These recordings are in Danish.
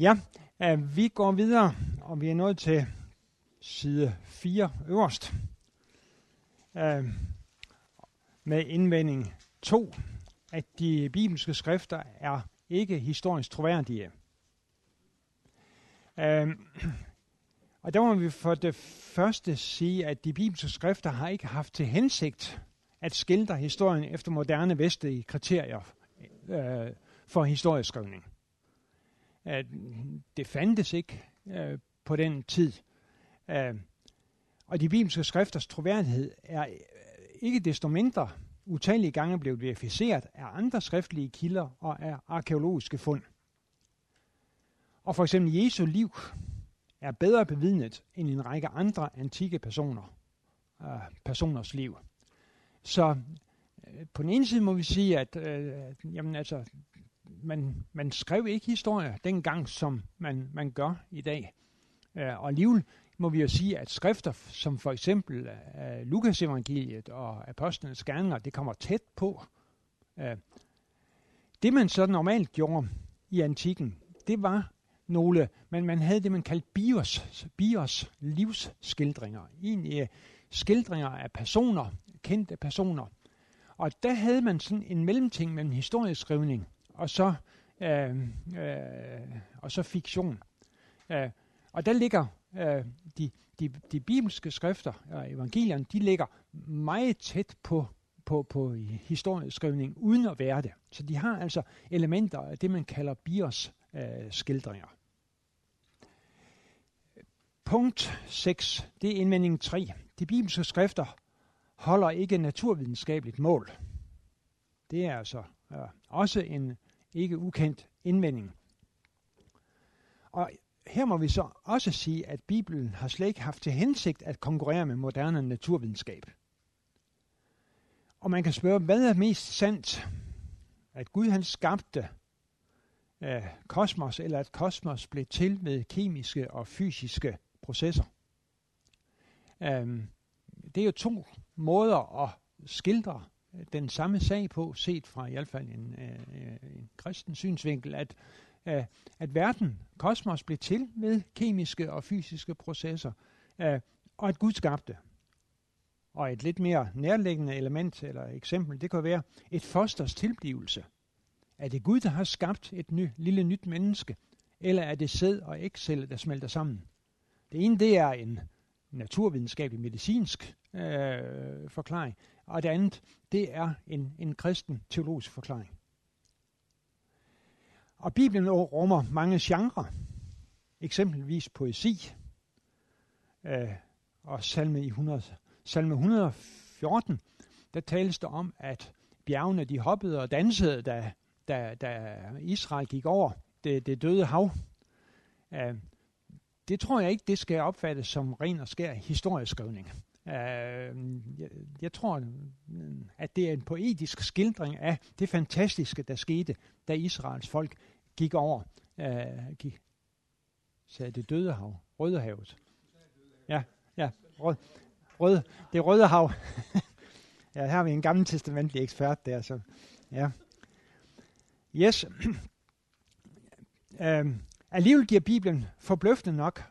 Ja, øh, vi går videre, og vi er nået til side 4 øverst. Øh, med indvending 2, at de bibelske skrifter er ikke historisk troværdige. Øh, og der må vi for det første sige, at de bibelske skrifter har ikke haft til hensigt at skildre historien efter moderne vestlige kriterier øh, for historieskrivning. At det fandtes ikke øh, på den tid. Øh, og de bibelske skrifters troværdighed er øh, ikke desto mindre utallige gange blevet verificeret af andre skriftlige kilder og af arkeologiske fund. Og for eksempel Jesu liv er bedre bevidnet end en række andre antikke personer, øh, personers liv. Så øh, på den ene side må vi sige, at øh, jamen, altså, man, man skrev ikke historie dengang, som man, man gør i dag. Øh, og alligevel må vi jo sige, at skrifter som for eksempel øh, Lukas evangeliet og apostlenes gerninger, det kommer tæt på. Øh, det man så normalt gjorde i antikken, det var nogle, men man havde det, man kaldte bios, bios livsskildringer. Egentlig øh, skildringer af personer, kendte personer. Og der havde man sådan en mellemting mellem historieskrivning og så, øh, øh, og så fiktion. Øh, og der ligger øh, de, de, de bibelske skrifter, og evangelierne, de ligger meget tæt på, på, på historieskrivningen, uden at være det. Så de har altså elementer af det, man kalder bios øh, skildringer. Punkt 6, det er indvending 3. De bibelske skrifter holder ikke naturvidenskabeligt mål. Det er altså øh, også en ikke ukendt indvending. Og her må vi så også sige, at Bibelen har slet ikke haft til hensigt at konkurrere med moderne naturvidenskab. Og man kan spørge, hvad er mest sandt? At Gud han skabte øh, kosmos, eller at kosmos blev til ved kemiske og fysiske processer. Um, det er jo to måder at skildre den samme sag på, set fra i hvert fald en, øh, en kristen synsvinkel, at, øh, at verden, kosmos, blev til med kemiske og fysiske processer, øh, og at Gud skabte. Og et lidt mere nærliggende element eller eksempel, det kan være et fosters tilblivelse. Er det Gud, der har skabt et ny, lille nyt menneske, eller er det sæd og ægceller, der smelter sammen? Det ene, det er en naturvidenskabelig medicinsk øh, forklaring, og det andet, det er en, en kristen teologisk forklaring. Og Bibelen rummer mange genrer, eksempelvis poesi, øh, og salme, i 100, salme 114, der tales der om, at bjergene de hoppede og dansede, da, da, da Israel gik over det, det døde hav. Øh, det tror jeg ikke, det skal opfattes som ren og skær historieskrivning. Øh, jeg, jeg tror, mm, at det er en poetisk skildring af det fantastiske, der skete, da Israels folk gik over, øh, gik, sagde det døde hav, Røde havet. Ja, ja, rød, rød, det røde hav. ja, her har vi en gammel testamentlig ekspert der, så ja. Yes. uh, Alligevel giver Bibelen forbløffende nok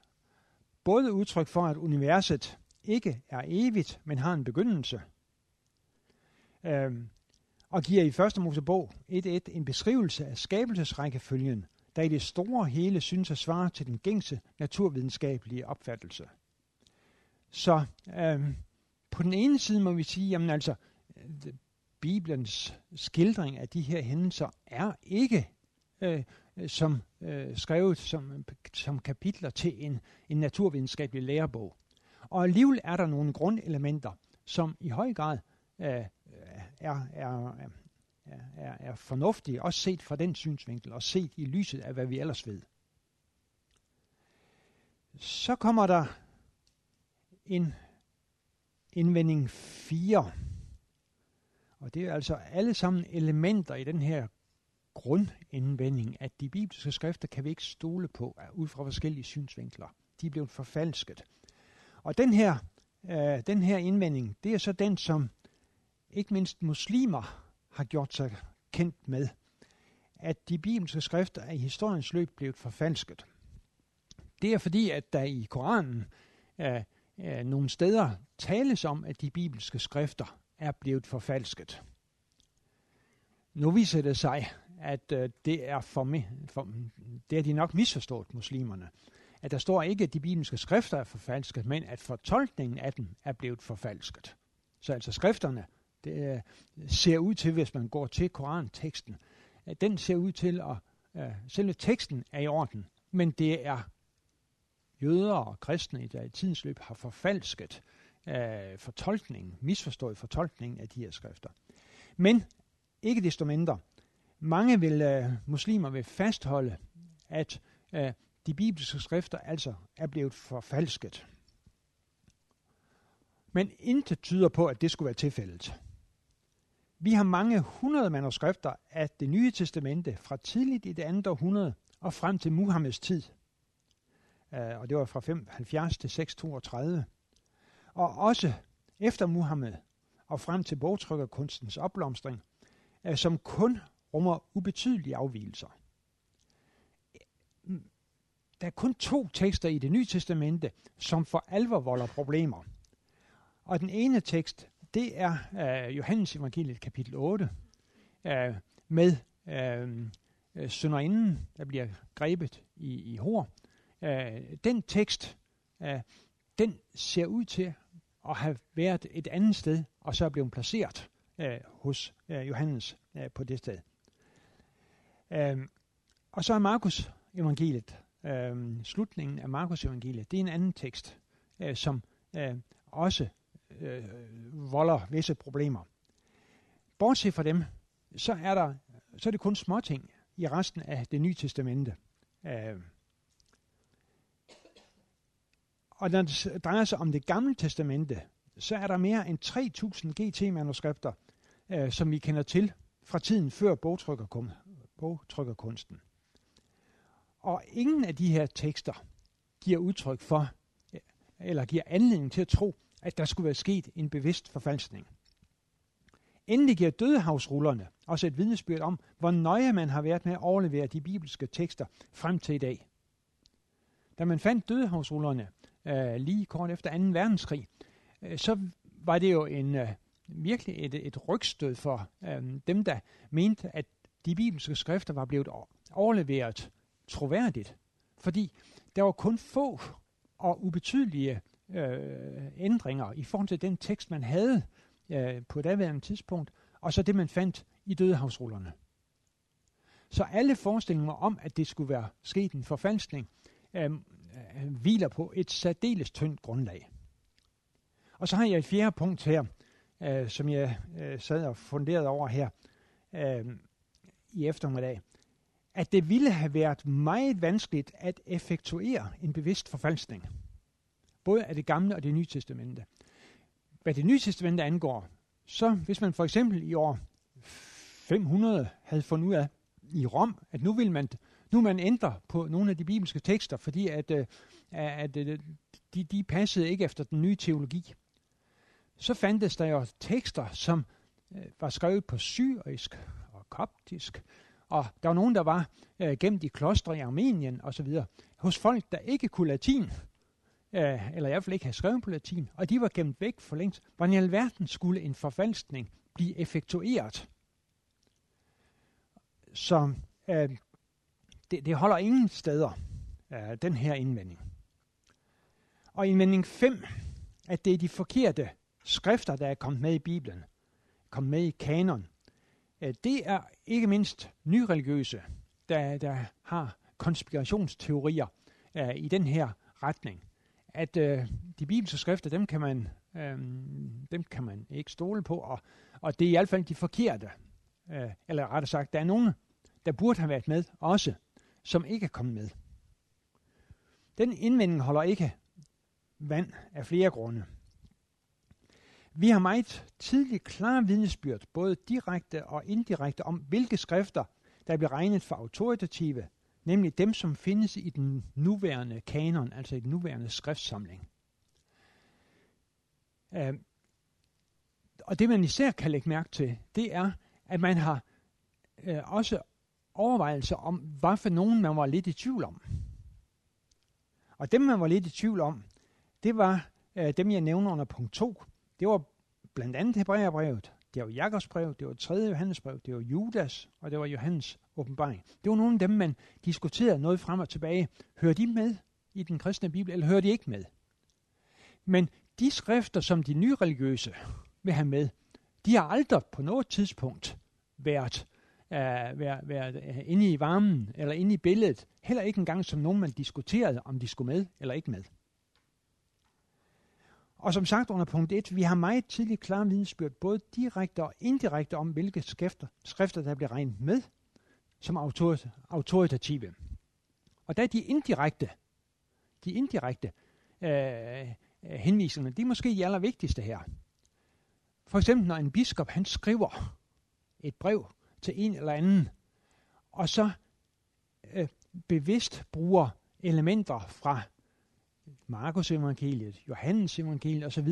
både udtryk for, at universet ikke er evigt, men har en begyndelse. Øhm, og giver i 1. Mosebog 1.1 en beskrivelse af skabelsesrækkefølgen, der i det store hele synes at svare til den gængse naturvidenskabelige opfattelse. Så øhm, på den ene side må vi sige, jamen altså, øh, Bibelens skildring af de her hændelser er ikke øh, som øh, skrevet som, som kapitler til en, en naturvidenskabelig lærebog. Og alligevel er der nogle grundelementer, som i høj grad øh, er, er, er, er, er fornuftige, også set fra den synsvinkel, og set i lyset af, hvad vi ellers ved. Så kommer der en indvending 4. Og det er altså alle sammen elementer i den her grundindvending, at de bibelske skrifter kan vi ikke stole på ud fra forskellige synsvinkler. De er blevet forfalsket. Og den her, øh, den her indvending, det er så den, som ikke mindst muslimer har gjort sig kendt med. at de bibelske skrifter er i historiens løb blevet forfalsket. Det er fordi, at der i Koranen øh, øh, nogle steder tales om, at de bibelske skrifter er blevet forfalsket. Nu viser det sig, at øh, det er for, for det er de nok misforstået, muslimerne. At der står ikke, at de bibelske skrifter er forfalsket, men at fortolkningen af dem er blevet forfalsket. Så altså skrifterne, det øh, ser ud til, hvis man går til Koranteksten, at den ser ud til at, øh, selve teksten er i orden, men det er jøder og kristne, der i tidens løb har forfalsket øh, fortolkningen, misforstået fortolkningen af de her skrifter. Men ikke desto mindre, mange vil, øh, muslimer vil fastholde, at øh, de bibelske skrifter altså er blevet forfalsket. Men intet tyder på, at det skulle være tilfældet. Vi har mange hundrede manuskripter af det nye testamente fra tidligt i det andet århundrede og frem til Muhammeds tid. Øh, og det var fra 75 til 632. Og også efter Muhammed og frem til bogtrykkerkunstens opblomstring, øh, som kun rummer ubetydelige afvielser. Der er kun to tekster i det nye testamente, som for alvor volder problemer. Og den ene tekst, det er uh, Johannes evangeliet kapitel 8, uh, øh, med øh, uh, sønderinden, der bliver grebet i, i hår. Uh, den tekst, uh, den ser ud til at have været et andet sted, og så er blevet placeret uh, hos uh, Johannes uh, på det sted. Uh, og så er Markus evangeliet, øh, slutningen af Markus evangeliet, det er en anden tekst, øh, som øh, også øh, volder visse problemer. Bortset fra dem, så er, der, så er det kun småting i resten af det nye testamente. Øh, og når det drejer sig om det gamle testamente, så er der mere end 3000 GT-manuskripter, øh, som vi kender til fra tiden før bogtrykkerkunsten. Og ingen af de her tekster giver udtryk for, eller giver anledning til at tro, at der skulle være sket en bevidst forfalskning. Endelig giver dødehavsrullerne også et vidnesbyrd om, hvor nøje man har været med at overlevere de bibelske tekster frem til i dag. Da man fandt dødehavsrullerne øh, lige kort efter 2. verdenskrig, øh, så var det jo en øh, virkelig et, et rygstød for øh, dem, der mente, at de bibelske skrifter var blevet overleveret troværdigt. Fordi der var kun få og ubetydelige øh, ændringer i forhold til den tekst, man havde øh, på daværende tidspunkt, og så det, man fandt i dødehavsrullerne. Så alle forestillinger om, at det skulle være sket en forfalskning, øh, øh, hviler på et særdeles tyndt grundlag. Og så har jeg et fjerde punkt her, øh, som jeg øh, sad og funderede over her øh, i eftermiddag, at det ville have været meget vanskeligt at effektuere en bevidst forfalskning både af det gamle og det nye testamente. Hvad det nye testamente angår, så hvis man for eksempel i år 500 havde fundet ud af i Rom, at nu vil man nu man ændre på nogle af de bibelske tekster, fordi at, øh, at, at øh, de, de passede ikke efter den nye teologi. Så fandtes der jo tekster, som øh, var skrevet på syrisk og koptisk, og der var nogen, der var øh, gemt i klostre i Armenien osv. Hos folk, der ikke kunne latin, øh, eller i hvert fald ikke havde skrevet på latin, og de var gemt væk for længst. Hvordan i alverden skulle en forfalskning blive effektueret? Så øh, det, det holder ingen steder, øh, den her indvending. Og indvending 5, at det er de forkerte skrifter, der er kommet med i Bibelen, kommet med i kanon, Øh, det er ikke mindst nyreligiøse, der, der har konspirationsteorier øh, i den her retning at øh, de bibelske skrifter, dem kan man, øh, dem kan man ikke stole på, og, og det er i hvert fald de forkerte. Øh, eller rettere sagt, der er nogen, der burde have været med også, som ikke er kommet med. Den indvending holder ikke vand af flere grunde. Vi har meget tidligt klare vidnesbyrd, både direkte og indirekte, om hvilke skrifter, der bliver regnet for autoritative, nemlig dem, som findes i den nuværende kanon, altså i den nuværende skriftsamling. Øh, og det man især kan lægge mærke til, det er, at man har øh, også overvejelser om, hvad for nogen man var lidt i tvivl om. Og dem, man var lidt i tvivl om, det var øh, dem, jeg nævner under punkt 2. Det var blandt andet Hebræerbrevet, det var Jakobs brev, det var 3. Johannes brev, det var Judas, og det var Johannes åbenbaring. Det var nogle af dem, man diskuterede noget frem og tilbage. Hører de med i den kristne bibel, eller hører de ikke med? Men de skrifter, som de nye religiøse vil have med, de har aldrig på noget tidspunkt været, uh, været, været øh, inde i varmen eller inde i billedet. Heller ikke engang som nogen, man diskuterede, om de skulle med eller ikke med. Og som sagt under punkt 1, vi har meget tidligt klar vidensbyrd, både direkte og indirekte om, hvilke skrifter, skrifter der bliver regnet med som autoritative. Og der er de indirekte, de indirekte øh, øh, henvisninger, de er måske de allervigtigste her. For eksempel når en biskop han skriver et brev til en eller anden, og så øh, bevidst bruger elementer fra Markus evangeliet, Johannes evangeliet osv.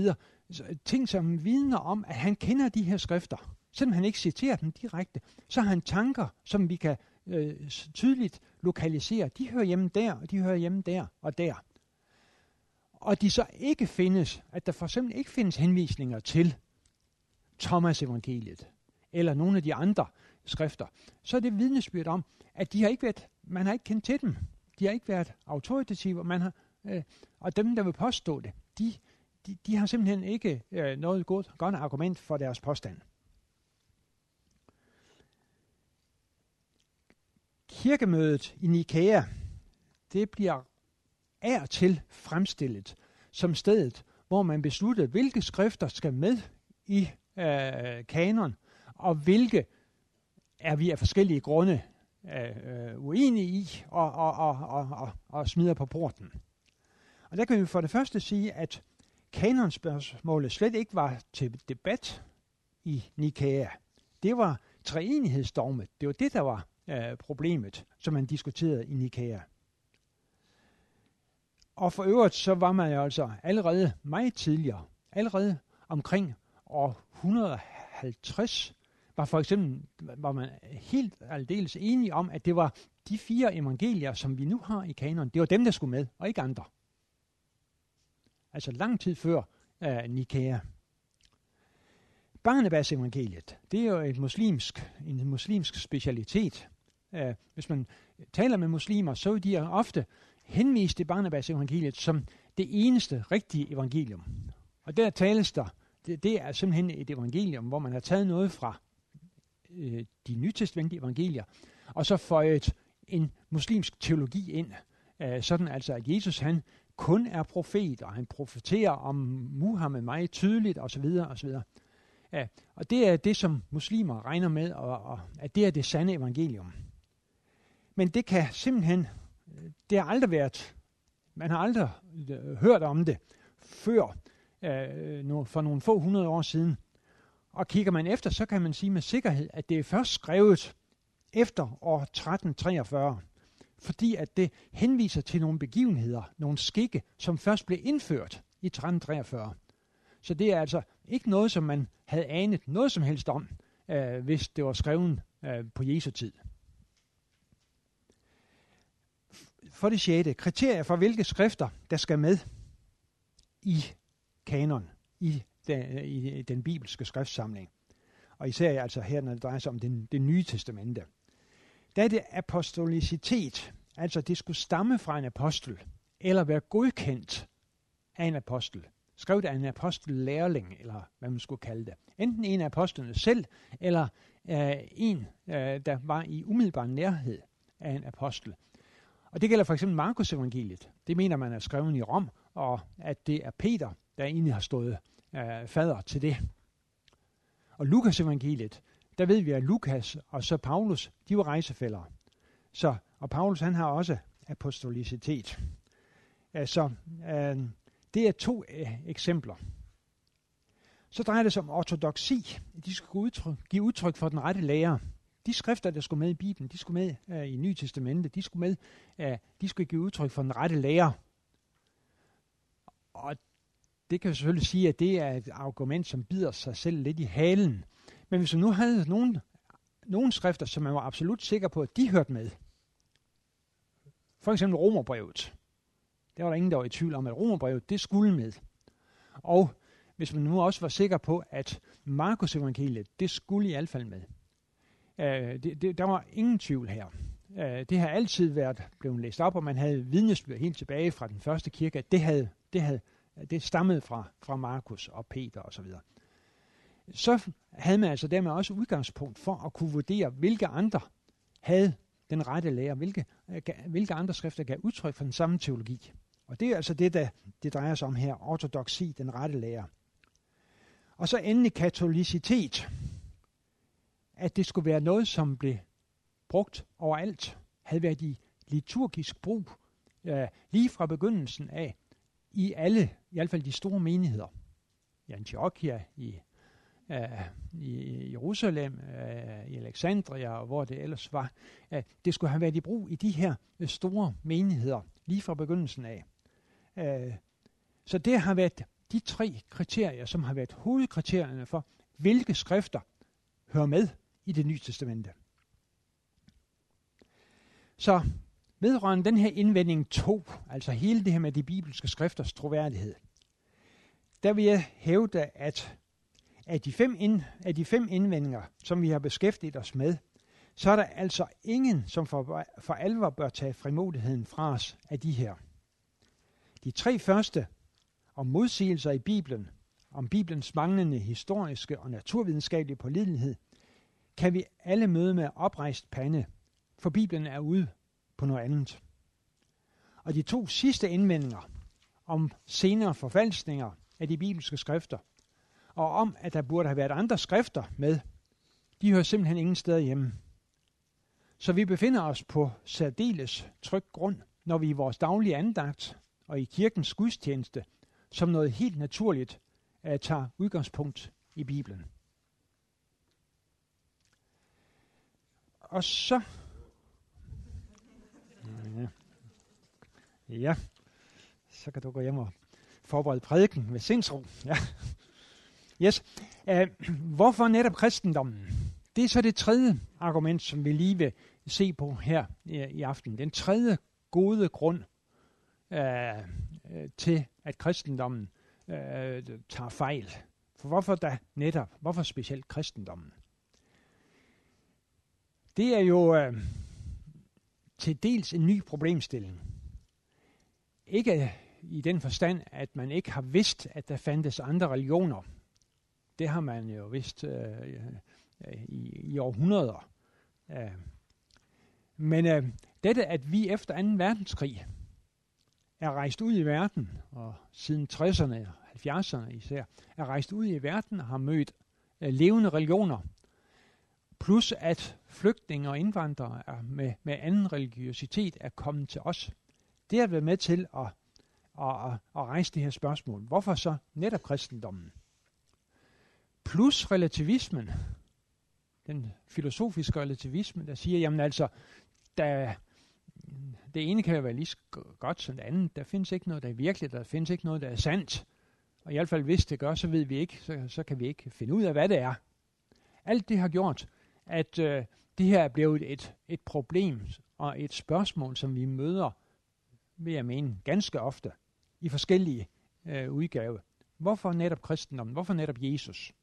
Ting, som vidner om, at han kender de her skrifter. Selvom han ikke citerer dem direkte, så har han tanker, som vi kan øh, tydeligt lokalisere. De hører hjemme der, og de hører hjemme der og der. Og de så ikke findes, at der for eksempel ikke findes henvisninger til Thomas evangeliet, eller nogle af de andre skrifter, så er det vidnesbyrd om, at de har ikke været, man har ikke kendt til dem. De har ikke været autoritative, man har Øh, og dem, der vil påstå det, de, de, de har simpelthen ikke øh, noget godt, godt argument for deres påstand. Kirkemødet i Nikea, det bliver er til fremstillet som stedet, hvor man besluttede, hvilke skrifter skal med i øh, kanon, og hvilke er vi af forskellige grunde øh, øh uenige i og, og, og, og, og, og smider på porten. Og der kan vi for det første sige, at kanonspørgsmålet slet ikke var til debat i Nikea. Det var treenighedsdogmet. Det var det, der var øh, problemet, som man diskuterede i Nikea. Og for øvrigt, så var man jo altså allerede meget tidligere, allerede omkring år 150, var for eksempel, var man helt aldeles enige om, at det var de fire evangelier, som vi nu har i kanonen, det var dem, der skulle med, og ikke andre altså lang tid før uh, Nikæa. Barnabas evangeliet, det er jo et muslimsk, en muslimsk specialitet. Uh, hvis man taler med muslimer, så er de ofte henvist til Barnabas evangeliet som det eneste rigtige evangelium. Og der tales der, det, det er simpelthen et evangelium, hvor man har taget noget fra uh, de nytestamentlige evangelier, og så føjet en muslimsk teologi ind, uh, sådan altså, at Jesus han kun er profet, og han profeterer om Muhammed meget tydeligt osv. osv. Ja, og det er det, som muslimer regner med, og, og at det er det sande evangelium. Men det kan simpelthen, det har aldrig været, man har aldrig øh, hørt om det før øh, for nogle få hundrede år siden. Og kigger man efter, så kan man sige med sikkerhed, at det er først skrevet efter år 1343 fordi at det henviser til nogle begivenheder, nogle skikke, som først blev indført i 1343. Så det er altså ikke noget, som man havde anet noget som helst om, øh, hvis det var skrevet øh, på Jesu tid. For det sjette, kriterier for hvilke skrifter, der skal med i kanon, i den, i den bibelske skriftsamling. Og især altså her, når det drejer sig om det, det nye testamente da er det apostolicitet, altså det skulle stamme fra en apostel, eller være godkendt af en apostel. Skrevet af en apostellærling, eller hvad man skulle kalde det. Enten en af apostlene selv, eller øh, en, øh, der var i umiddelbar nærhed af en apostel. Og det gælder for eksempel Markus evangeliet. Det mener man er skrevet i Rom, og at det er Peter, der egentlig har stået øh, fader til det. Og Lukas evangeliet, der ved vi, at Lukas og så Paulus, de var rejsefælder. Så, og Paulus han har også apostolicitet. Så øh, det er to øh, eksempler. Så drejer det sig om ortodoxi. De skulle udtryk, give udtryk for den rette lære. De skrifter, der skulle med i Bibelen, de skulle med øh, i Nye Testamente, de skulle med, øh, de skulle give udtryk for den rette lære. Og det kan jeg selvfølgelig sige, at det er et argument, som bider sig selv lidt i halen. Men hvis du nu havde nogen, nogle skrifter, som man var absolut sikker på, at de hørte med. For eksempel Romerbrevet. Der var der ingen, der var i tvivl om, at Romerbrevet, det skulle med. Og hvis man nu også var sikker på, at Markus evangeliet, det skulle i hvert fald med. Øh, det, det, der var ingen tvivl her. Øh, det har altid været blevet læst op, og man havde vidnesbyrd helt tilbage fra den første kirke, at det, havde, det, havde, det stammede fra, fra Markus og Peter osv. Så, så havde man altså dermed også udgangspunkt for at kunne vurdere, hvilke andre havde den rette lære, hvilke, øh, hvilke andre skrifter gav udtryk for den samme teologi. Og det er altså det, der det drejer sig om her, ortodoxi, den rette lære. Og så endelig katolicitet. At det skulle være noget, som blev brugt overalt, havde været i liturgisk brug øh, lige fra begyndelsen af i alle, i hvert fald de store menigheder. I Antiochia, i, øh, i Jerusalem, øh, i Alexandria og hvor det ellers var. Øh, det skulle have været i brug i de her øh, store menigheder lige fra begyndelsen af. Øh, så det har været de tre kriterier, som har været hovedkriterierne for, hvilke skrifter hører med i det nye testamente. Så vedrørende den her indvending 2, altså hele det her med de bibelske skrifters troværdighed, der vil jeg hævde, at af de, fem ind, af de fem indvendinger, som vi har beskæftiget os med, så er der altså ingen, som for, for alvor bør tage frimodigheden fra os af de her. De tre første om modsigelser i Bibelen, om Bibelens manglende historiske og naturvidenskabelige pålidelighed, kan vi alle møde med oprejst pande, for Bibelen er ude på noget andet. Og de to sidste indvendinger om senere forfalskninger af de bibelske skrifter, og om, at der burde have været andre skrifter med, de hører simpelthen ingen steder hjemme. Så vi befinder os på særdeles tryg grund, når vi i vores daglige andagt og i kirkens gudstjeneste som noget helt naturligt øh, at tage udgangspunkt i Bibelen. Og så... Ja. ja, så kan du gå hjem og forberede prædiken med sindsro. Ja. Yes. Uh, hvorfor netop kristendommen? Det er så det tredje argument, som vi lige vil se på her i, i aften. Den tredje gode grund uh, uh, til, at kristendommen uh, tager fejl. For hvorfor da netop? Hvorfor specielt kristendommen? Det er jo uh, til dels en ny problemstilling. Ikke i den forstand, at man ikke har vidst, at der fandtes andre religioner – det har man jo vidst øh, øh, i, i århundreder. Øh. Men øh, dette, at vi efter 2. verdenskrig er rejst ud i verden, og siden 60'erne og 70'erne især, er rejst ud i verden og har mødt øh, levende religioner, plus at flygtninge og indvandrere er med, med anden religiøsitet er kommet til os. Det har været med til at, at, at, at rejse det her spørgsmål. Hvorfor så netop kristendommen? Plus relativismen, den filosofiske relativisme, der siger, jamen altså, der, det ene kan jo være lige godt som det andet. Der findes ikke noget, der er virkeligt, der findes ikke noget, der er sandt. Og i hvert fald hvis det gør, så ved vi ikke, så, så kan vi ikke finde ud af, hvad det er. Alt det har gjort, at øh, det her er blevet et, et problem og et spørgsmål, som vi møder, vil jeg mene, ganske ofte i forskellige øh, udgaver. Hvorfor netop kristendommen? Hvorfor netop Jesus?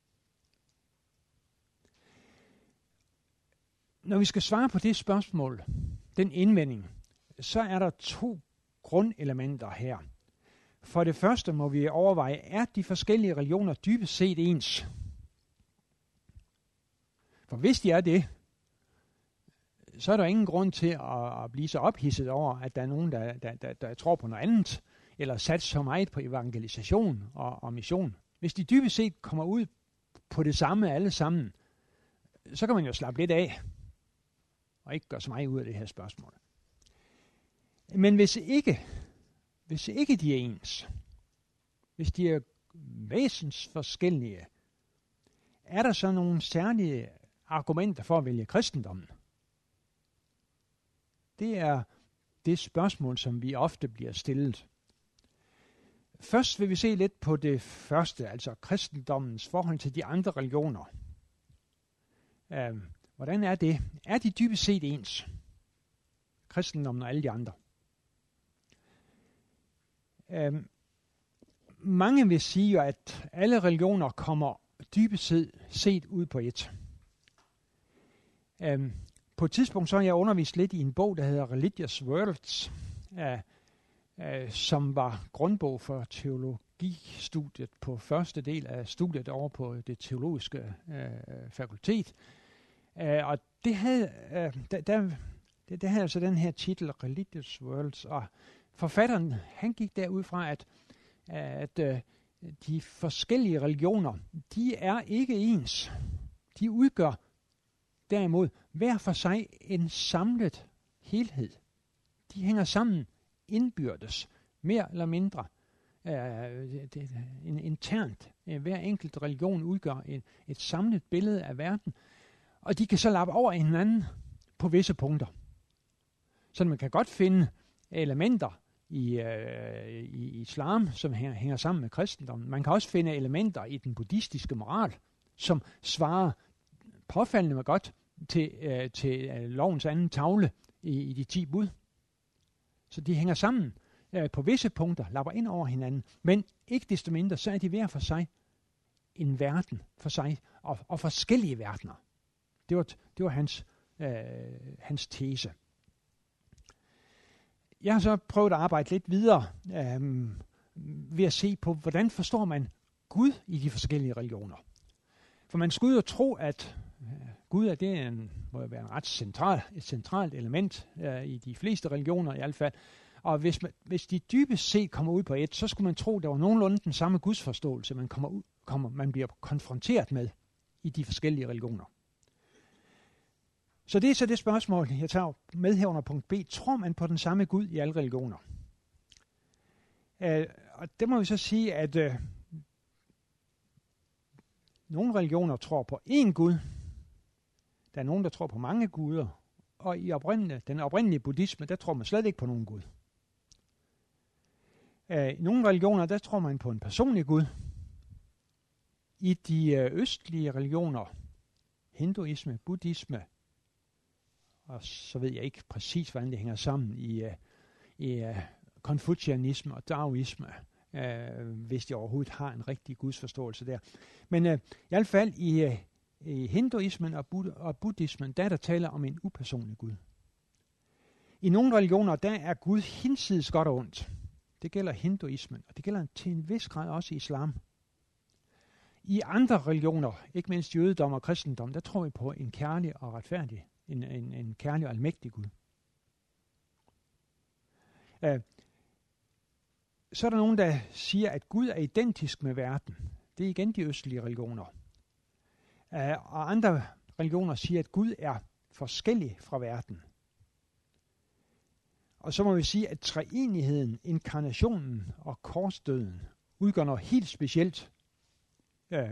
Når vi skal svare på det spørgsmål, den indvending, så er der to grundelementer her. For det første må vi overveje, er de forskellige religioner dybest set ens? For hvis de er det, så er der ingen grund til at, at blive så ophidset over, at der er nogen, der, der, der, der tror på noget andet, eller sat så meget på evangelisation og, og mission. Hvis de dybest set kommer ud på det samme alle sammen, så kan man jo slappe lidt af og ikke gør så meget ud af det her spørgsmål. Men hvis ikke, hvis ikke de er ens, hvis de er væsens forskellige, er der så nogle særlige argumenter for at vælge kristendommen? Det er det spørgsmål, som vi ofte bliver stillet. Først vil vi se lidt på det første, altså kristendommens forhold til de andre religioner. Uh, Hvordan er det? Er de dybest set ens? Kristendommen og alle de andre. Øhm, mange vil sige, at alle religioner kommer dybest set, set ud på et. Øhm, på et tidspunkt så har jeg undervist lidt i en bog, der hedder Religious Worlds, øh, øh, som var grundbog for teologistudiet på første del af studiet over på det teologiske øh, fakultet. Øh, og det havde, øh, der, der, det, det havde altså den her titel, Religious Worlds, og forfatteren, han gik derud fra, at, at øh, de forskellige religioner, de er ikke ens. De udgør derimod hver for sig en samlet helhed. De hænger sammen indbyrdes, mere eller mindre. Øh, det, en, internt. Øh, hver enkelt religion udgør en, et samlet billede af verden, og de kan så lappe over hinanden på visse punkter. Så man kan godt finde elementer i, øh, i islam, som hænger, hænger sammen med kristendommen. Man kan også finde elementer i den buddhistiske moral, som svarer påfaldende godt til, øh, til øh, lovens anden tavle i, i de ti bud. Så de hænger sammen øh, på visse punkter, lapper ind over hinanden, men ikke desto mindre, så er de hver for sig en verden for sig, og, og forskellige verdener. Det var, det var hans, øh, hans tese. Jeg har så prøvet at arbejde lidt videre øh, ved at se på, hvordan forstår man Gud i de forskellige religioner. For man skulle jo tro, at øh, Gud er det en, må være en ret central, et centralt element øh, i de fleste religioner i hvert fald. Og hvis, man, hvis de dybest set kommer ud på et, så skulle man tro, at der var nogenlunde den samme gudsforståelse, man, kommer ud, kommer, man bliver konfronteret med i de forskellige religioner. Så det er så det spørgsmål, jeg tager med her under punkt B. Tror man på den samme Gud i alle religioner? Uh, og det må vi så sige, at uh, nogle religioner tror på én Gud. Der er nogen, der tror på mange guder. Og i oprindelige, den oprindelige buddhisme, der tror man slet ikke på nogen Gud. Uh, I nogle religioner, der tror man på en personlig Gud. I de uh, østlige religioner, hinduisme, buddhisme, og så ved jeg ikke præcis, hvordan det hænger sammen i, uh, i uh, konfucianisme og daoisme, uh, øh, hvis de overhovedet har en rigtig gudsforståelse der. Men uh, i hvert fald i, uh, i hinduismen og, bud- og buddhismen, der er der tale om en upersonlig Gud. I nogle religioner, der er Gud hinsides godt og ondt. Det gælder hinduismen, og det gælder til en vis grad også islam. I andre religioner, ikke mindst jødedom og kristendom, der tror vi på en kærlig og retfærdig en, en, en kærlig og almægtig Gud. Øh, så er der nogen, der siger, at Gud er identisk med verden. Det er igen de østlige religioner. Øh, og andre religioner siger, at Gud er forskellig fra verden. Og så må vi sige, at treenigheden, inkarnationen og korsdøden udgør noget helt specielt. Øh,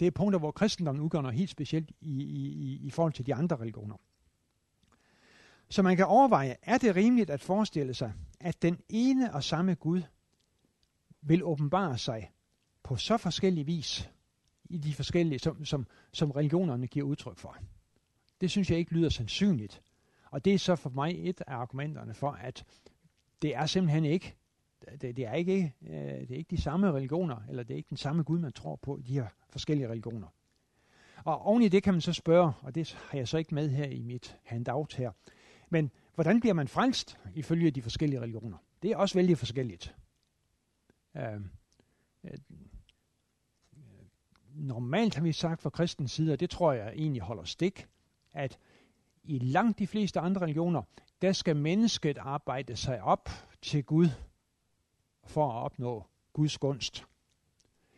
det er punkter, hvor kristendommen udgør noget helt specielt i, i, i forhold til de andre religioner. Så man kan overveje, er det rimeligt at forestille sig, at den ene og samme Gud vil åbenbare sig på så forskellig vis i de forskellige, som, som, som religionerne giver udtryk for. Det synes jeg ikke lyder sandsynligt. Og det er så for mig et af argumenterne for, at det er simpelthen ikke det, det, er ikke, øh, det er ikke de samme religioner, eller det er ikke den samme Gud, man tror på i de her forskellige religioner. Og oven i det kan man så spørge, og det har jeg så ikke med her i mit handout her, men hvordan bliver man frelst ifølge de forskellige religioner? Det er også vældig forskelligt. Øh, øh, normalt har vi sagt fra kristens side, og det tror jeg egentlig holder stik, at i langt de fleste andre religioner, der skal mennesket arbejde sig op til Gud for at opnå Guds gunst.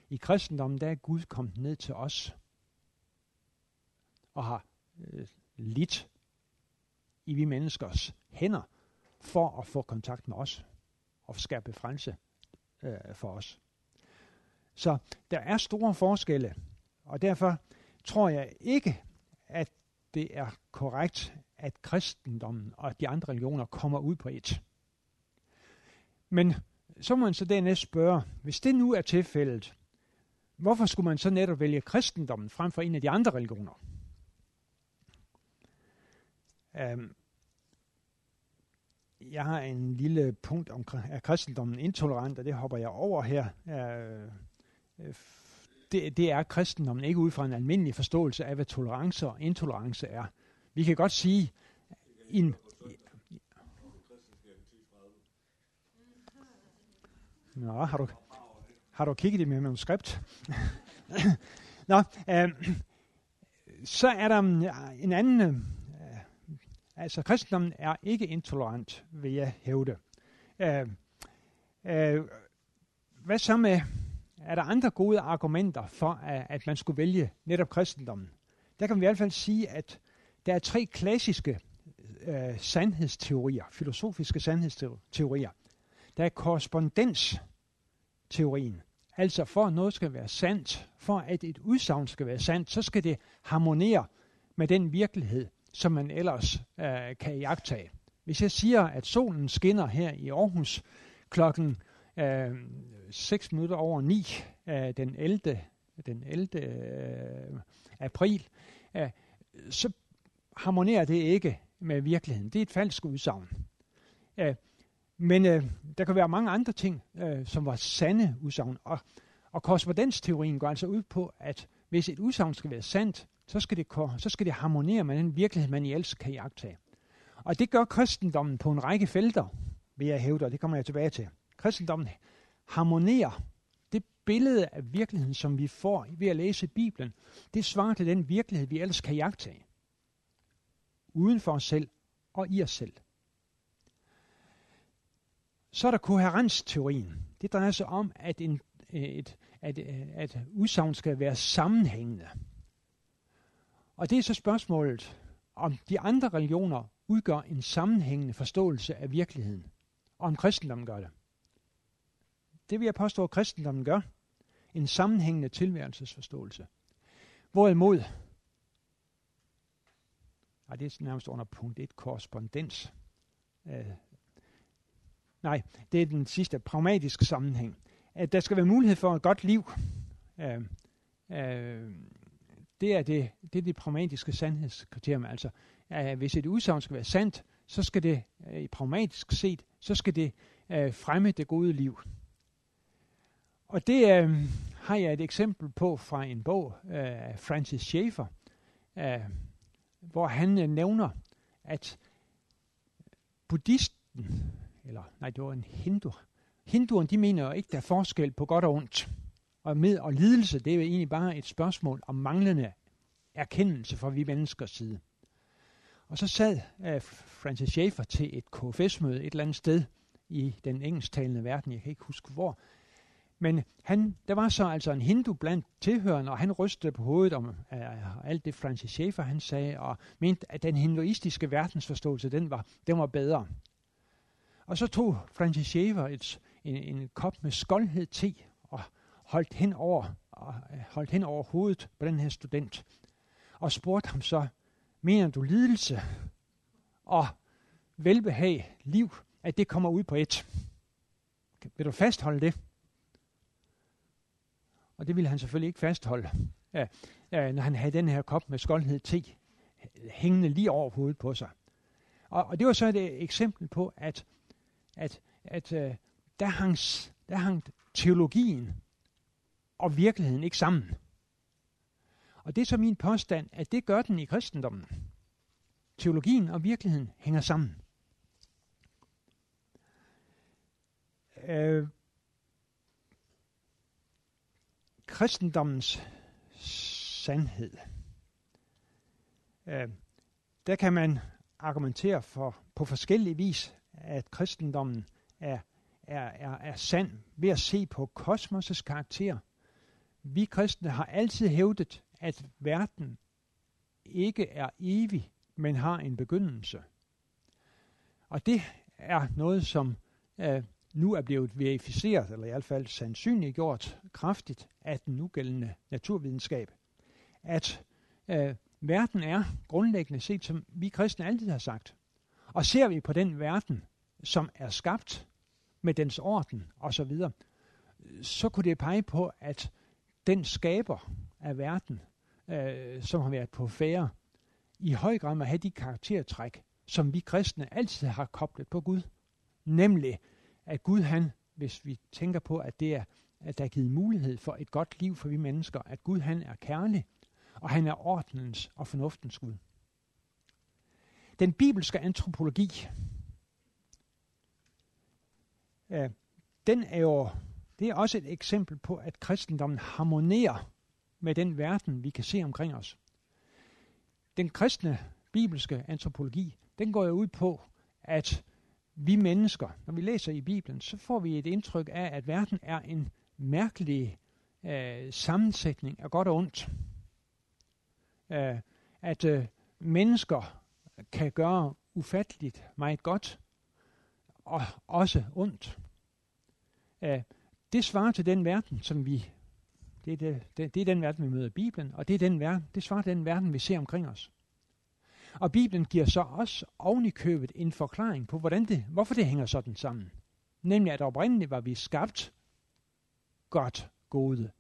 I kristendommen der er Gud kommet ned til os og har øh, lidt i vi menneskers hænder for at få kontakt med os og skabe frelse øh, for os. Så der er store forskelle, og derfor tror jeg ikke, at det er korrekt, at kristendommen og de andre religioner kommer ud på et. Men så må man så dernæst spørge, hvis det nu er tilfældet, hvorfor skulle man så netop vælge kristendommen frem for en af de andre religioner? Um, jeg har en lille punkt om, er kristendommen intolerant, og det hopper jeg over her. Uh, det, det er kristendommen ikke ud fra en almindelig forståelse af, hvad tolerance og intolerance er. Vi kan godt sige, en, Nå, har du, har du kigget i mit manuskript? Nå, øh, så er der mm, en anden... Øh, altså, kristendommen er ikke intolerant, vil jeg hævde. Øh, øh, hvad så med... Er der andre gode argumenter for, at, at man skulle vælge netop kristendommen? Der kan vi i hvert fald sige, at der er tre klassiske øh, sandhedsteorier, filosofiske sandhedsteorier. Der er korrespondens, teorien. Altså for at noget skal være sandt, for at et udsagn skal være sandt, så skal det harmonere med den virkelighed, som man ellers øh, kan iagtage. Hvis jeg siger, at solen skinner her i Aarhus klokken øh, 6 minutter over 9 øh, den 11. Den 11. Øh, april, øh, så harmonerer det ikke med virkeligheden. Det er et falsk udsagn. Øh, men øh, der kan være mange andre ting, øh, som var sande udsagn. Og, og korrespondensteorien går altså ud på, at hvis et udsagn skal være sandt, så skal, det, så skal det harmonere med den virkelighed, man i ellers kan jagtage. Og det gør kristendommen på en række felter, vil jeg hævde, og det kommer jeg tilbage til. Kristendommen harmonerer det billede af virkeligheden, som vi får ved at læse Bibelen, det svarer til den virkelighed, vi ellers kan jagtage. Uden for os selv og i os selv. Så er der koherensteorien. Det drejer sig om, at, en, øh, et, at, øh, at udsagn skal være sammenhængende. Og det er så spørgsmålet, om de andre religioner udgør en sammenhængende forståelse af virkeligheden, og om kristendommen gør det. Det vil jeg påstå, at kristendommen gør. En sammenhængende tilværelsesforståelse. Hvorimod, og det er nærmest under punkt 1, korrespondens, øh, Nej, det er den sidste pragmatiske sammenhæng. At der skal være mulighed for et godt liv. Øh, øh, det er det, det er det pragmatiske sandhedskriterium. Altså, øh, hvis et udsagn skal være sandt, så skal det øh, pragmatisk set, så skal det øh, fremme det gode liv. Og det øh, har jeg et eksempel på fra en bog øh, af øh, Francis Schaeffer, øh, hvor han øh, nævner, at buddhisten eller nej, det var en hindu. Hinduerne, de mener jo ikke, der er forskel på godt og ondt. Og med og lidelse, det er jo egentlig bare et spørgsmål om manglende erkendelse fra vi menneskers side. Og så sad uh, Francis Schaeffer til et KFS-møde et eller andet sted i den engelsktalende verden, jeg kan ikke huske hvor. Men han, der var så altså en hindu blandt tilhørende, og han rystede på hovedet om uh, alt det Francis Schaeffer han sagde, og mente, at den hinduistiske verdensforståelse, den var, den var bedre. Og så tog Francis Schaeffer et, en, en kop med skoldhed te og holdt hen, over, og øh, holdt hen over hovedet på den her student. Og spurgte ham så, mener du lidelse og velbehag, liv, at det kommer ud på et? Vil du fastholde det? Og det ville han selvfølgelig ikke fastholde, ja, ja, når han havde den her kop med skoldhed te hængende lige over hovedet på sig. Og, og det var så et øh, eksempel på, at at, at øh, der, hang, der hang teologien og virkeligheden ikke sammen. Og det er så min påstand, at det gør den i kristendommen. Teologien og virkeligheden hænger sammen. Øh, kristendommens sandhed. Øh, der kan man argumentere for på forskellige vis at kristendommen er, er, er, er sand ved at se på kosmos' karakter. Vi kristne har altid hævdet, at verden ikke er evig, men har en begyndelse. Og det er noget, som øh, nu er blevet verificeret, eller i hvert fald sandsynliggjort kraftigt af den nugældende naturvidenskab, at øh, verden er grundlæggende set, som vi kristne altid har sagt. Og ser vi på den verden, som er skabt med dens orden osv., så kunne det pege på, at den skaber af verden, øh, som har været på færre, i høj grad må have de karaktertræk, som vi kristne altid har koblet på Gud. Nemlig, at Gud han, hvis vi tænker på, at det er, at der er givet mulighed for et godt liv for vi mennesker, at Gud han er kærlig, og han er ordnens og fornuftens Gud. Den bibelske antropologi, ja, den er jo det er også et eksempel på, at kristendommen harmonerer med den verden, vi kan se omkring os. Den kristne bibelske antropologi, den går jo ud på, at vi mennesker, når vi læser i Bibelen, så får vi et indtryk af, at verden er en mærkelig øh, sammensætning af godt og ondt. Øh, at øh, mennesker kan gøre ufatteligt meget godt, og også ondt. Øh, det svarer til den verden, som vi det er, det, det, det er den verden, vi møder i Bibelen, og det, er den verden, det svarer til den verden, vi ser omkring os. Og Bibelen giver så også oven i købet en forklaring på, hvordan det, hvorfor det hænger sådan sammen. Nemlig, at oprindeligt var vi skabt godt gode.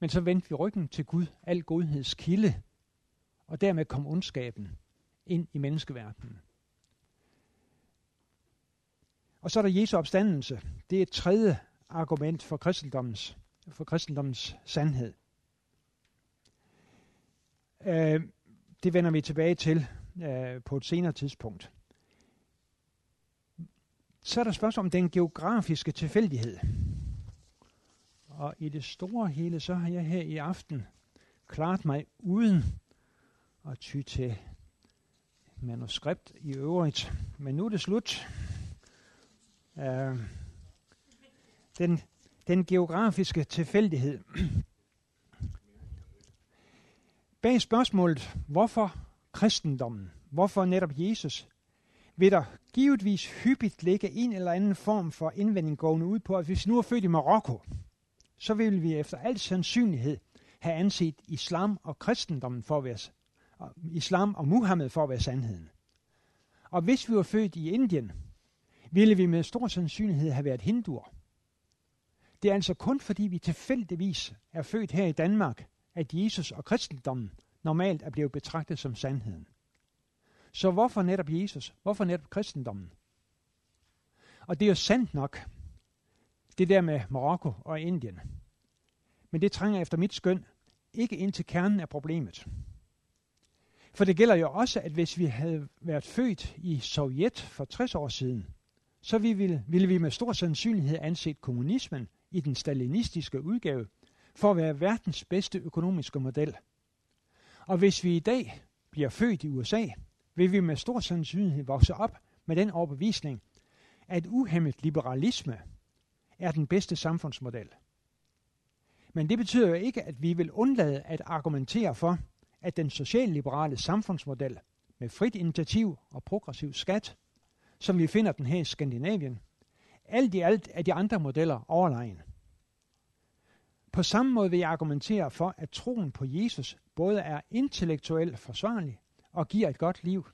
Men så vendte vi ryggen til Gud, al godheds kilde, og dermed kom ondskaben ind i menneskeverdenen. Og så er der Jesu opstandelse. Det er et tredje argument for kristendommens, for kristendommens sandhed. Øh, det vender vi tilbage til øh, på et senere tidspunkt. Så er der spørgsmål om den geografiske tilfældighed. Og i det store hele, så har jeg her i aften klaret mig uden at ty til manuskript i øvrigt. Men nu er det slut. Øhm, den, den geografiske tilfældighed. Bag spørgsmålet, hvorfor kristendommen, hvorfor netop Jesus, vil der givetvis hyppigt ligge en eller anden form for indvending gående ud på, at hvis vi nu er født i Marokko, så vil vi efter al sandsynlighed have anset islam og kristendommen for at være, islam og Muhammed for at være sandheden. Og hvis vi var født i Indien, ville vi med stor sandsynlighed have været hinduer. Det er altså kun fordi vi tilfældigvis er født her i Danmark, at Jesus og kristendommen normalt er blevet betragtet som sandheden. Så hvorfor netop Jesus? Hvorfor netop kristendommen? Og det er jo sandt nok, det der med Marokko og Indien. Men det trænger efter mit skøn ikke ind til kernen af problemet. For det gælder jo også, at hvis vi havde været født i Sovjet for 60 år siden, så vi ville, ville vi med stor sandsynlighed anset kommunismen i den stalinistiske udgave for at være verdens bedste økonomiske model. Og hvis vi i dag bliver født i USA, vil vi med stor sandsynlighed vokse op med den overbevisning, at uhemmet liberalisme er den bedste samfundsmodel. Men det betyder jo ikke, at vi vil undlade at argumentere for, at den socialliberale samfundsmodel med frit initiativ og progressiv skat, som vi finder den her i Skandinavien, alt i alt er de andre modeller overlegen. På samme måde vil jeg argumentere for, at troen på Jesus både er intellektuelt forsvarlig og giver et godt liv,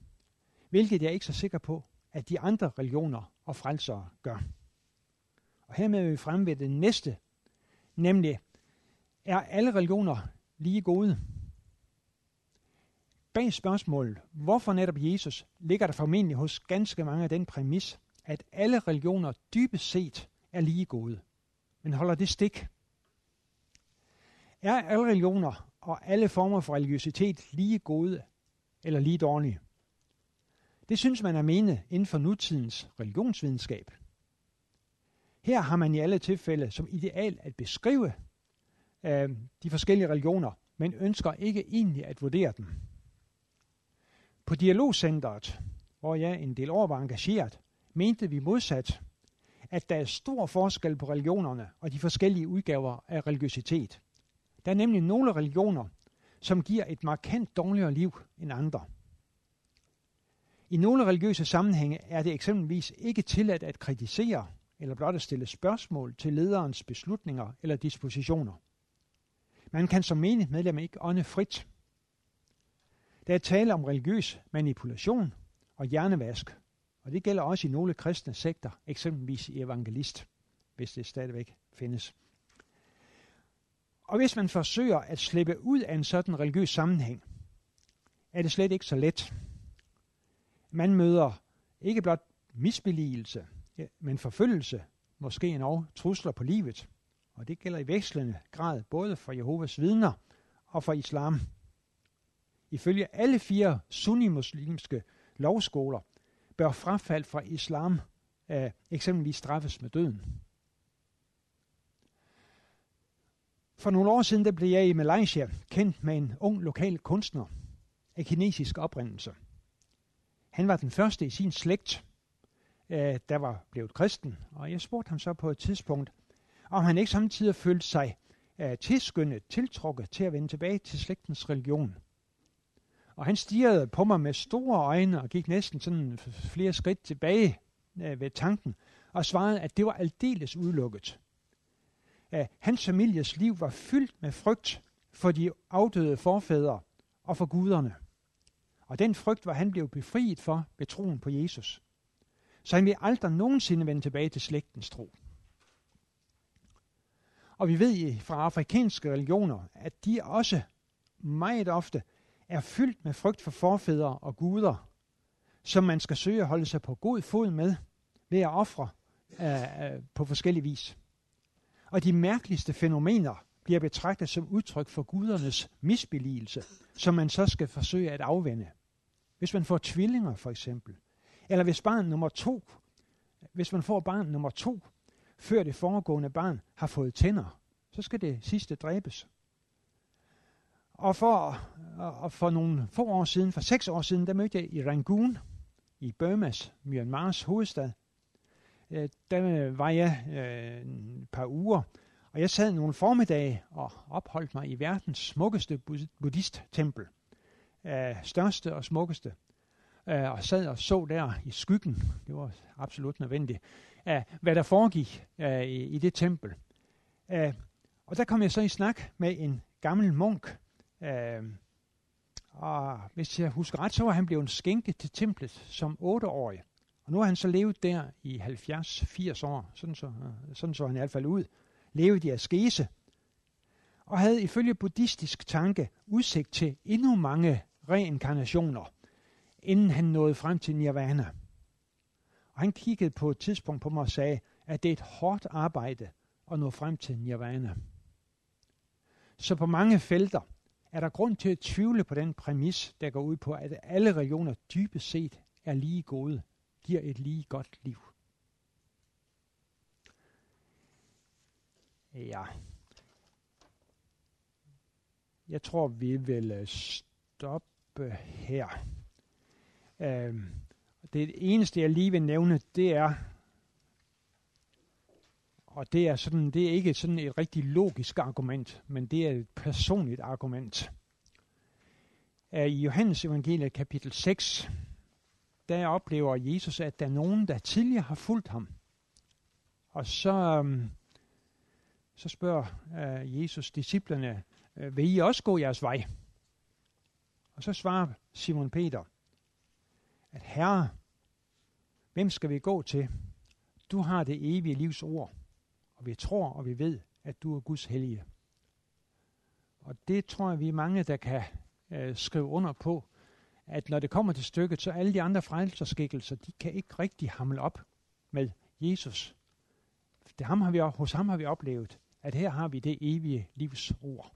hvilket jeg er ikke så sikker på, at de andre religioner og frelsere gør. Og hermed er vi fremme ved det næste, nemlig, er alle religioner lige gode? Bag spørgsmålet, hvorfor netop Jesus, ligger der formentlig hos ganske mange af den præmis, at alle religioner dybest set er lige gode. Men holder det stik? Er alle religioner og alle former for religiøsitet lige gode eller lige dårlige? Det synes man er mene inden for nutidens religionsvidenskab. Her har man i alle tilfælde som ideal at beskrive øh, de forskellige religioner, men ønsker ikke egentlig at vurdere dem. På Dialogcentret, hvor jeg en del år var engageret, mente vi modsat, at der er stor forskel på religionerne og de forskellige udgaver af religiøsitet. Der er nemlig nogle religioner, som giver et markant dårligere liv end andre. I nogle religiøse sammenhænge er det eksempelvis ikke tilladt at kritisere eller blot at stille spørgsmål til lederens beslutninger eller dispositioner. Man kan som menigt medlem ikke ånde frit. Der er tale om religiøs manipulation og hjernevask, og det gælder også i nogle kristne sekter, eksempelvis i evangelist, hvis det stadigvæk findes. Og hvis man forsøger at slippe ud af en sådan religiøs sammenhæng, er det slet ikke så let. Man møder ikke blot misbeligelse, men forfølgelse, måske endnu trusler på livet. Og det gælder i vekslende grad både for Jehovas vidner og for islam. Ifølge alle fire sunni-muslimske lovskoler bør frafald fra islam øh, eksempelvis straffes med døden. For nogle år siden der blev jeg i Malaysia kendt med en ung lokal kunstner af kinesisk oprindelse. Han var den første i sin slægt, øh, der var blevet kristen, og jeg spurgte ham så på et tidspunkt, om han ikke samtidig følte sig øh, tilskyndet, tiltrukket til at vende tilbage til slægtens religion. Og han stirrede på mig med store øjne og gik næsten sådan flere skridt tilbage øh, ved tanken og svarede, at det var aldeles udelukket. Uh, hans families liv var fyldt med frygt for de afdøde forfædre og for guderne. Og den frygt var han blevet befriet for ved troen på Jesus. Så han vil aldrig nogensinde vende tilbage til slægtens tro. Og vi ved fra afrikanske religioner, at de også meget ofte er fyldt med frygt for forfædre og guder, som man skal søge at holde sig på god fod med ved at ofre øh, øh på forskellige vis. Og de mærkeligste fænomener bliver betragtet som udtryk for gudernes misbeligelse, som man så skal forsøge at afvende. Hvis man får tvillinger for eksempel, eller hvis barn nummer to, hvis man får barn nummer to, før det foregående barn har fået tænder, så skal det sidste dræbes. Og for, og for nogle få år siden, for seks år siden, der mødte jeg i Rangoon, i Burmas, Myanmars hovedstad. Øh, der øh, var jeg øh, et par uger, og jeg sad nogle formiddage og opholdt mig i verdens smukkeste buddhisttempel. Øh, største og smukkeste. Øh, og sad og så der i skyggen, det var absolut nødvendigt, øh, hvad der foregik øh, i, i det tempel. Øh, og der kom jeg så i snak med en gammel munk, øh, og hvis jeg husker ret, så var han blevet skænket til templet som otteårig. Og nu har han så levet der i 70-80 år, sådan så, øh, sådan så han i hvert fald ud. Levet i askese. Og havde ifølge buddhistisk tanke udsigt til endnu mange reinkarnationer, inden han nåede frem til nirvana. Og han kiggede på et tidspunkt på mig og sagde, at det er et hårdt arbejde at nå frem til nirvana. Så på mange felter er der grund til at tvivle på den præmis, der går ud på, at alle regioner dybest set er lige gode, giver et lige godt liv. Ja. Jeg tror, vi vil øh, stoppe her. Øhm, det eneste, jeg lige vil nævne, det er, og det er, sådan, det er ikke sådan et rigtig logisk argument, men det er et personligt argument. I Johannes evangeliet kapitel 6, der oplever Jesus, at der er nogen, der tidligere har fulgt ham. Og så, øhm, så spørger øh, Jesus disciplerne, øh, vil I også gå jeres vej? Og så svarer Simon Peter, at Herre, hvem skal vi gå til? Du har det evige livs ord, og vi tror og vi ved, at du er Guds hellige. Og det tror jeg, vi er mange, der kan øh, skrive under på, at når det kommer til stykket, så alle de andre frelserskikkelser, de kan ikke rigtig hamle op med Jesus. Det ham har vi, hos ham har vi oplevet, at her har vi det evige livs ord.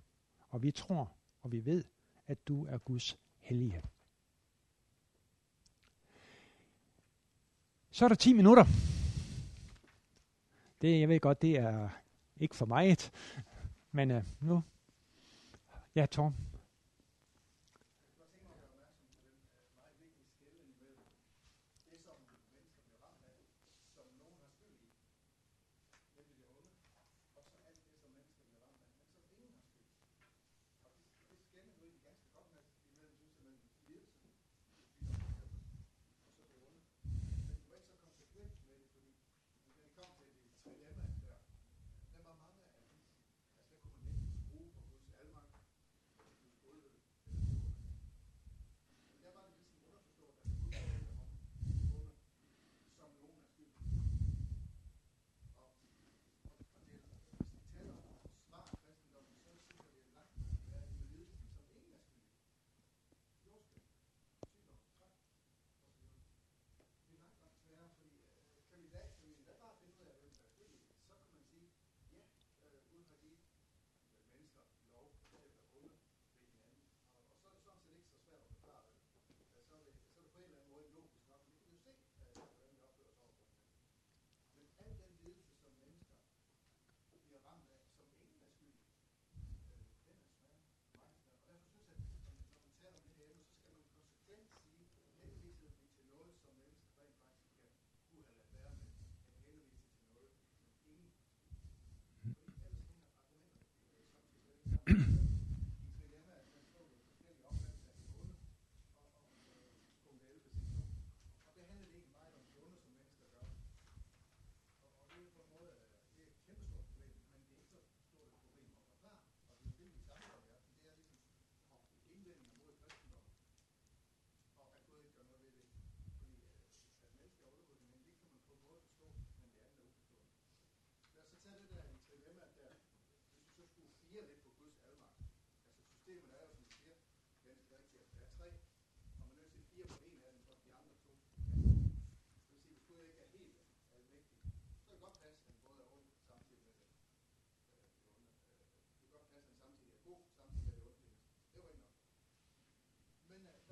Og vi tror, og vi ved, at du er Guds hellige. Så er der 10 minutter. Det, jeg ved godt, det er ikke for meget, men uh, nu. Ja, systemet er jo, som du siger, ganske rigtigt, at der er tre, og man er nødt til fire på en af dem, for de andre to. Det vil sige, hvis Gud ikke er helt almægtig, så kan det godt passe, at han både er ond samtidig med det. Øh, øh, det kan godt passe, at han samtidig er god, samtidig med det onde. Det var jo ikke nok. Men øh,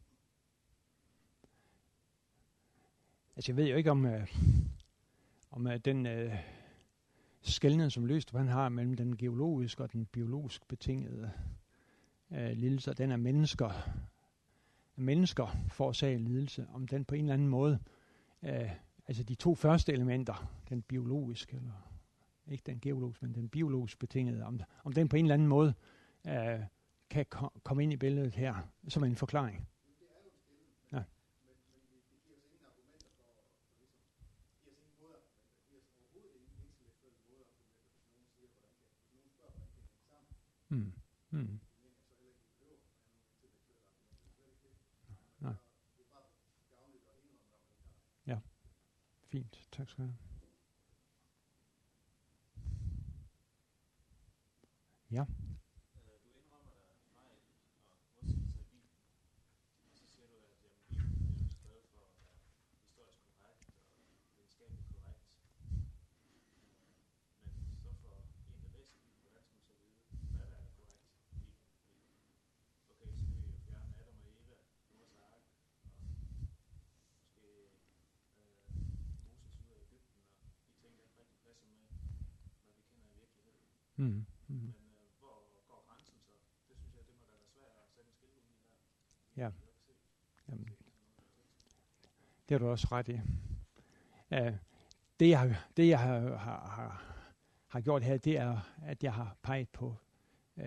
Altså, jeg ved jo ikke om, øh, om øh, den øh, skældning, som løst, han har mellem den geologiske og den biologisk betingede øh, lidelse, den er mennesker mennesker forårsager lidelse, om den på en eller anden måde, øh, altså de to første elementer, den biologiske, eller ikke den geologiske, men den biologisk betingede, om, om den på en eller anden måde øh, kan ko- komme ind i billedet her som en forklaring. Ja. Mm. Mm. Fint, tak skal du have. Ja. Mm. Mm. Ja. Jamen, det har du også ret i. Uh, det jeg, det, jeg har, har, har, har gjort her, det er, at jeg har peget på uh,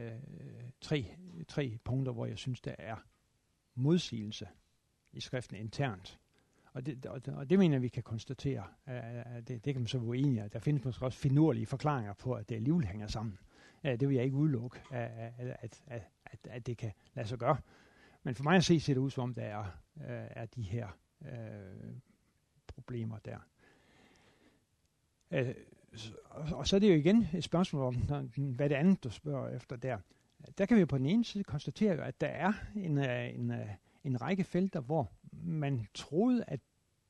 tre, tre punkter, hvor jeg synes, der er modsigelse i skriften internt. Og det, og, og det mener vi kan konstatere. At det, det kan man så være uenig Der findes måske også finurlige forklaringer på, at det alligevel hænger sammen. Det vil jeg ikke udelukke, at, at, at, at, at det kan lade sig gøre. Men for mig at se, ser det ud som om, der er, øh, er de her øh, problemer der. Øh, og så er det jo igen et spørgsmål om, hvad det andet, du spørger efter der. Der kan vi på den ene side konstatere, at der er en, øh, en, øh, en række felter, hvor man troede, at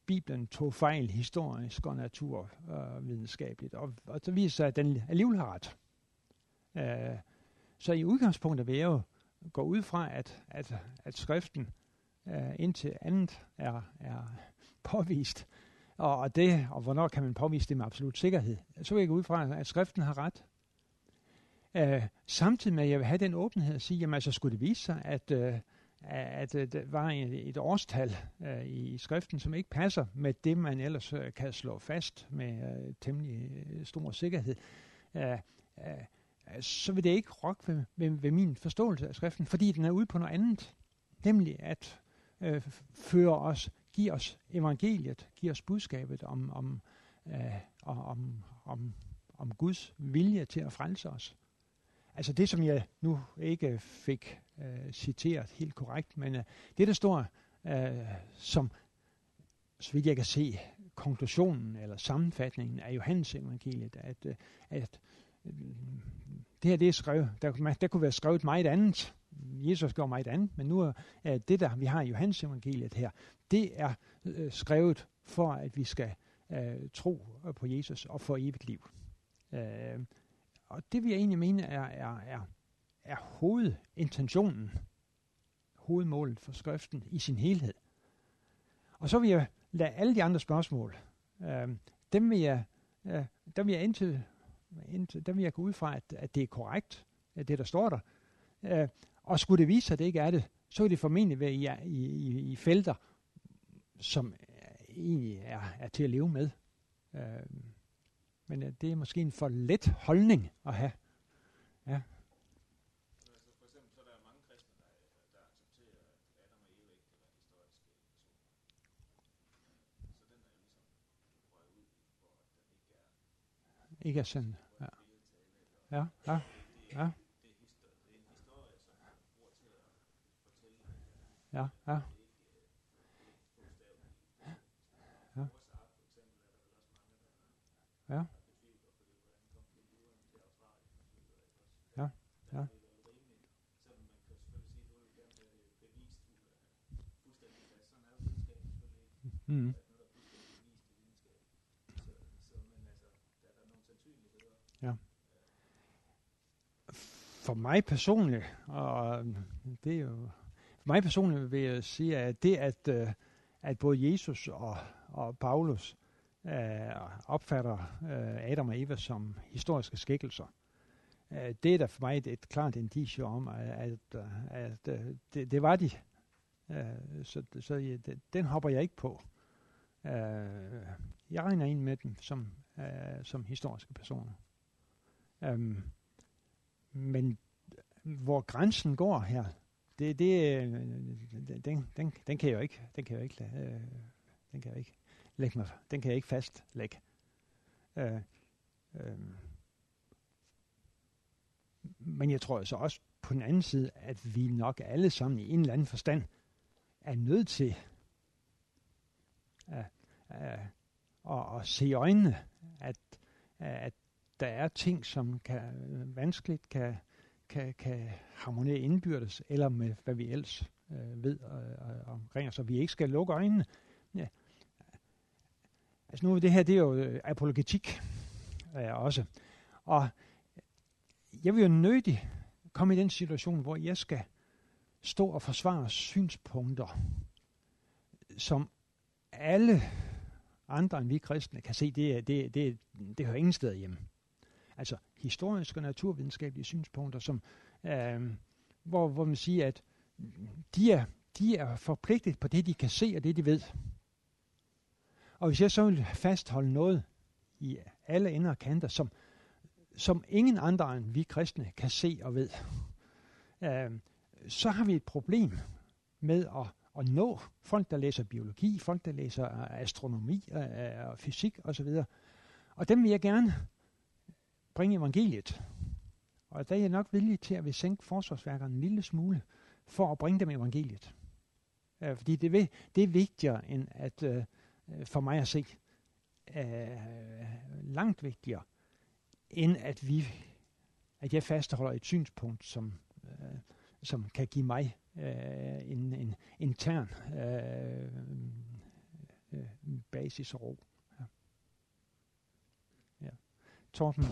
Bibelen tog fejl historisk og naturvidenskabeligt, og, og så viser sig, at den alligevel har ret. Øh, så i udgangspunktet vil jeg jo gå ud fra, at, at, at skriften øh, indtil andet er, er påvist, og, og det, og hvornår kan man påvise det med absolut sikkerhed, så vil jeg gå ud fra, at skriften har ret. Øh, samtidig med, at jeg vil have den åbenhed at sige, jamen altså skulle det vise sig, at øh, at øh, der var et, årstal uh, i skriften, som ikke passer med det, man ellers uh, kan slå fast med uh, temmelig stor sikkerhed, uh, uh, så vil det ikke rokke ved, ved, ved min forståelse af skriften, fordi den er ude på noget andet, nemlig at uh, føre os give os evangeliet, give os budskabet om, om, øh, om, om, om Guds vilje til at frelse os. Altså det, som jeg nu ikke fik øh, citeret helt korrekt, men øh, det, der står øh, som, så vidt jeg kan se, konklusionen eller sammenfatningen af Johannes evangeliet, at, øh, at øh, det her det er skrevet, der, der kunne være skrevet meget andet. Jesus gjorde meget andet, men nu er øh, det, der vi har i Johannes evangeliet her, det er øh, skrevet for, at vi skal øh, tro på Jesus og få evigt liv. Øh, og det vil jeg egentlig mene er, er, er, er hovedintentionen, hovedmålet for skriften i sin helhed. Og så vil jeg lade alle de andre spørgsmål, øh, dem vil jeg, øh, dem vil jeg indtil, indtil, dem vil jeg gå ud fra, at, at det er korrekt, at det der står der. Øh, og skulle det vise sig, at det ikke er det, så vil det formentlig være i, i, i, i felter, som egentlig er, er til at leve med. Øh, men øh, det er måske en for let holdning at have. Ja. Ikke er sådan. Ja. Ja, ja, ja. Ja, ja. Ja. Ja, ja. Mm. Ja. For mig personligt, og det er jo, for mig personligt vil jeg sige, at det, at, øh, at både Jesus og, og Paulus øh, opfatter øh, Adam og Eva som historiske skikkelser. Øh, det er da for mig et, et klart indicie om, at, at, at, at det, det var de. Øh, så så ja, det, den hopper jeg ikke på. Øh, jeg regner ind med dem som, øh, som historiske personer. Øh, men hvor grænsen går her, det, det, øh, den, den, den kan jeg jo ikke, den kan jeg jo ikke, øh, den kan jeg ikke lægge mig, den kan jeg ikke fastlægge. Øh, øh, men jeg tror så også på den anden side, at vi nok alle sammen i en eller anden forstand er nødt til at, at, at, at se i øjnene, at, at der er ting, som kan vanskeligt kan, kan, kan harmonere indbyrdes, eller med hvad vi ellers øh, ved øh, omkring os, så vi ikke skal lukke øjnene. Altså nu, det her, det er jo øh, apologetik øh, også. Og jeg vil jo nødig komme i den situation, hvor jeg skal stå og forsvare synspunkter, som alle andre end vi kristne kan se, det, det, det, det hører ingen steder hjemme. Altså historiske og naturvidenskabelige synspunkter, som, øh, hvor, hvor man siger, at de er, de er forpligtet på det, de kan se og det, de ved. Og hvis jeg så vil fastholde noget i alle ender og kanter, som, som ingen andre end vi kristne kan se og ved, øh, så har vi et problem med at, at nå folk, der læser biologi, folk, der læser øh, astronomi og, og fysik osv. Og dem vil jeg gerne bringe evangeliet. Og der er jeg nok villig til at vi sænke forsvarsværkerne en lille smule, for at bringe dem evangeliet. Øh, fordi det, det er vigtigere end at øh, Øh, for mig at se øh, langt vigtigere, end at vi at jeg fastholder et synspunkt, som, øh, som kan give mig øh, en, en intern øh, øh, basis og ro. Ja. Ja. Torben.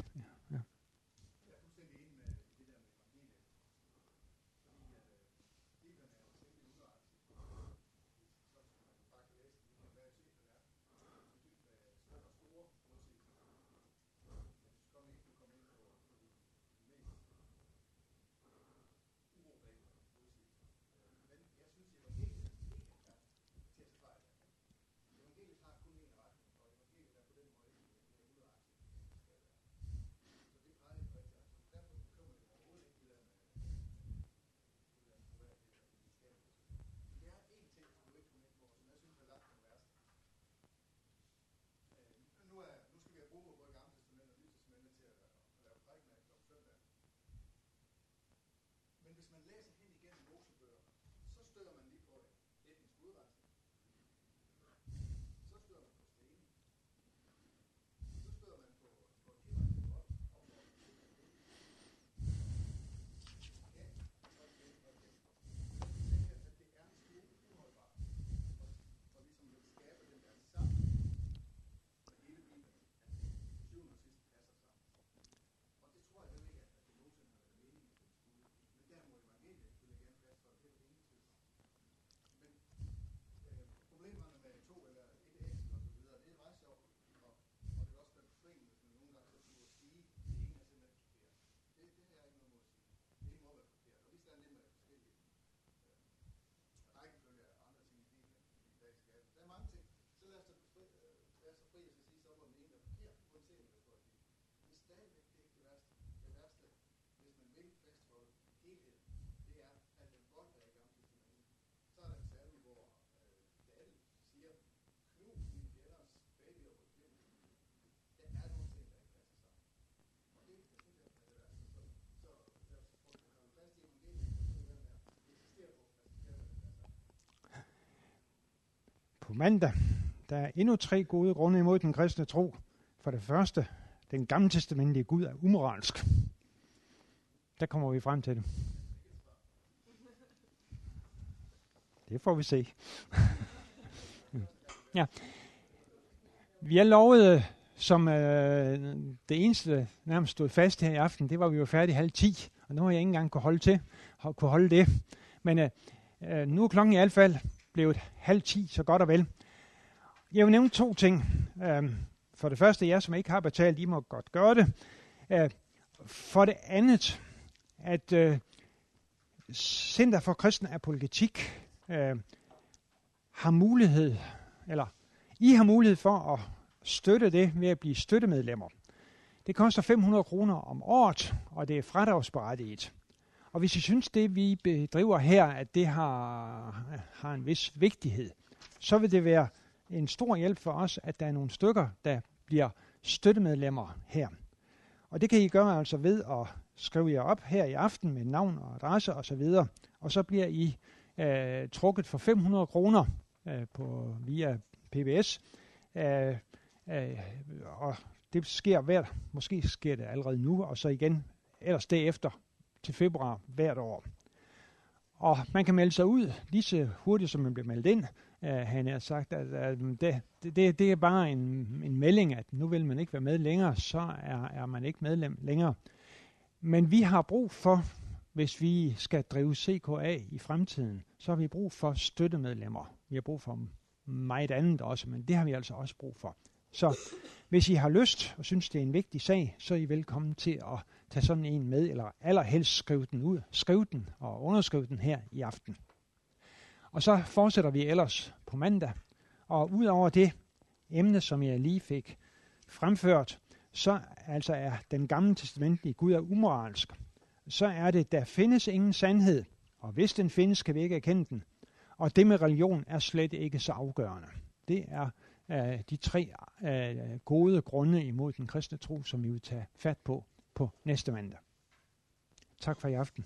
På mandag. Der er endnu tre gode grunde imod den kristne tro. For det første, den gamle testamentlige Gud er umoralsk. Der kommer vi frem til det. Det får vi se. ja. Vi er lovet, øh, som øh, det eneste nærmest stod fast her i aften, det var vi jo færdige halv ti, og nu har jeg ikke engang kunne holde til, kunne holde det. Men øh, øh nu er klokken i hvert fald blevet halv ti, så godt og vel. Jeg vil nævne to ting. Øhm, for det første, jer som ikke har betalt, I må godt gøre det. Øh, for det andet, at øh, Center for Kristen Apologetik øh, har mulighed, eller I har mulighed for at støtte det ved at blive støttemedlemmer. Det koster 500 kroner om året, og det er fradragsberettiget. Og hvis I synes, det vi bedriver her, at det har, har en vis vigtighed, så vil det være en stor hjælp for os, at der er nogle stykker, der bliver støttemedlemmer her. Og det kan I gøre altså ved at skrive jer op her i aften med navn og adresse osv. Og, og så bliver I øh, trukket for 500 kroner øh, på, via PBS. Øh, øh, og det sker hvert, måske sker det allerede nu, og så igen ellers derefter til februar hvert år. Og man kan melde sig ud lige så hurtigt, som man bliver meldt ind. Uh, han har sagt, at, at det, det, det er bare en, en melding, at nu vil man ikke være med længere, så er, er man ikke medlem længere. Men vi har brug for, hvis vi skal drive CKA i fremtiden, så har vi brug for støttemedlemmer. Vi har brug for meget andet også, men det har vi altså også brug for. Så hvis I har lyst og synes, det er en vigtig sag, så er I velkommen til at tage sådan en med, eller allerhelst skrive den ud. Skriv den og underskriv den her i aften. Og så fortsætter vi ellers på mandag. Og udover det emne, som jeg lige fik fremført, så altså er den gamle testamentlige Gud er umoralsk. Så er det, der findes ingen sandhed, og hvis den findes, kan vi ikke erkende den. Og det med religion er slet ikke så afgørende. Det er øh, de tre øh, gode grunde imod den kristne tro, som vi vil tage fat på på næste mandag. Tak for i aften.